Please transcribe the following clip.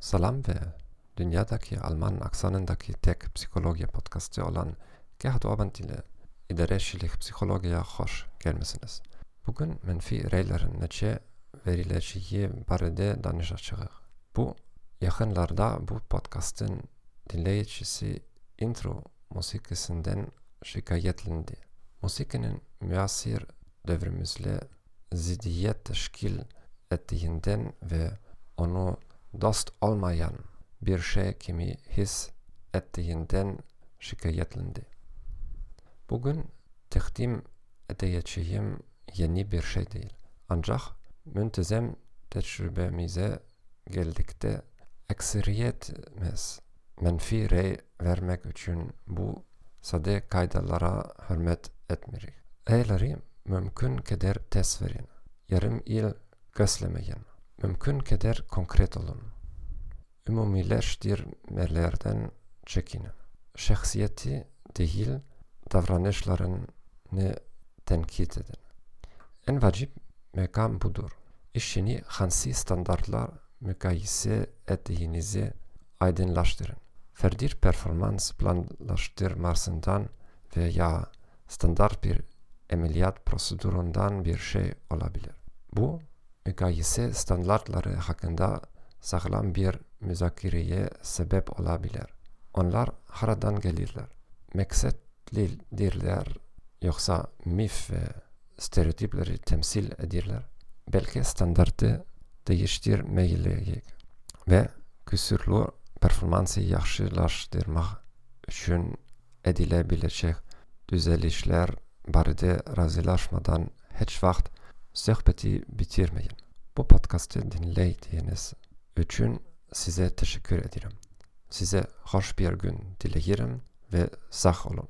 Salam ve dünyadaki Alman aksanındaki tek psikoloji podcastı olan Gerhard Orban ile idareçilik psikolojiye hoş gelmesiniz. Bugün menfi reylerin neçe verileceği barede danışacağız. Bu yakınlarda bu podcastın dinleyicisi intro musikisinden şikayetlendi. Musikinin müasir devrimizle ziddiyet teşkil ettiğinden ve onu dost olmayan bir şey kimi his ettiğinden şikayetlendi. Bugün takdim edeceğim yeni bir şey değil. Ancak müntezem tecrübemize geldikte ekseriyetimiz menfi rey vermek için bu sade kaydalara hürmet etmirik. Reyleri mümkün test verin. Yarım il gözlemeyin. Mümkün kadar konkret olun. Ümumileştirmelerden çekinin. Şahsiyeti değil, davranışlarını tenkit edin. En vacip mekam budur. İşini hansi standartlar mukayese ettiğinizi aydınlaştırın. Ferdir performans planlaştırmasından veya standart bir ameliyat prosedurundan bir şey olabilir. Bu, mukayese standartları hakkında sağlam bir müzakereye sebep olabilir. Onlar haradan gelirler. Meksetlidirler yoksa mif ve stereotipleri temsil edirler. Belki standartı değiştirmeyecek ve küsurlu performansı yaxşılaştırmak için edilebilecek düzelişler barədə razılaşmadan heç vaxt söhbəti bitirmeyin. Bu podcastı dinlediğiniz için size teşekkür ederim. Size hoş bir gün dilerim ve sağ olun.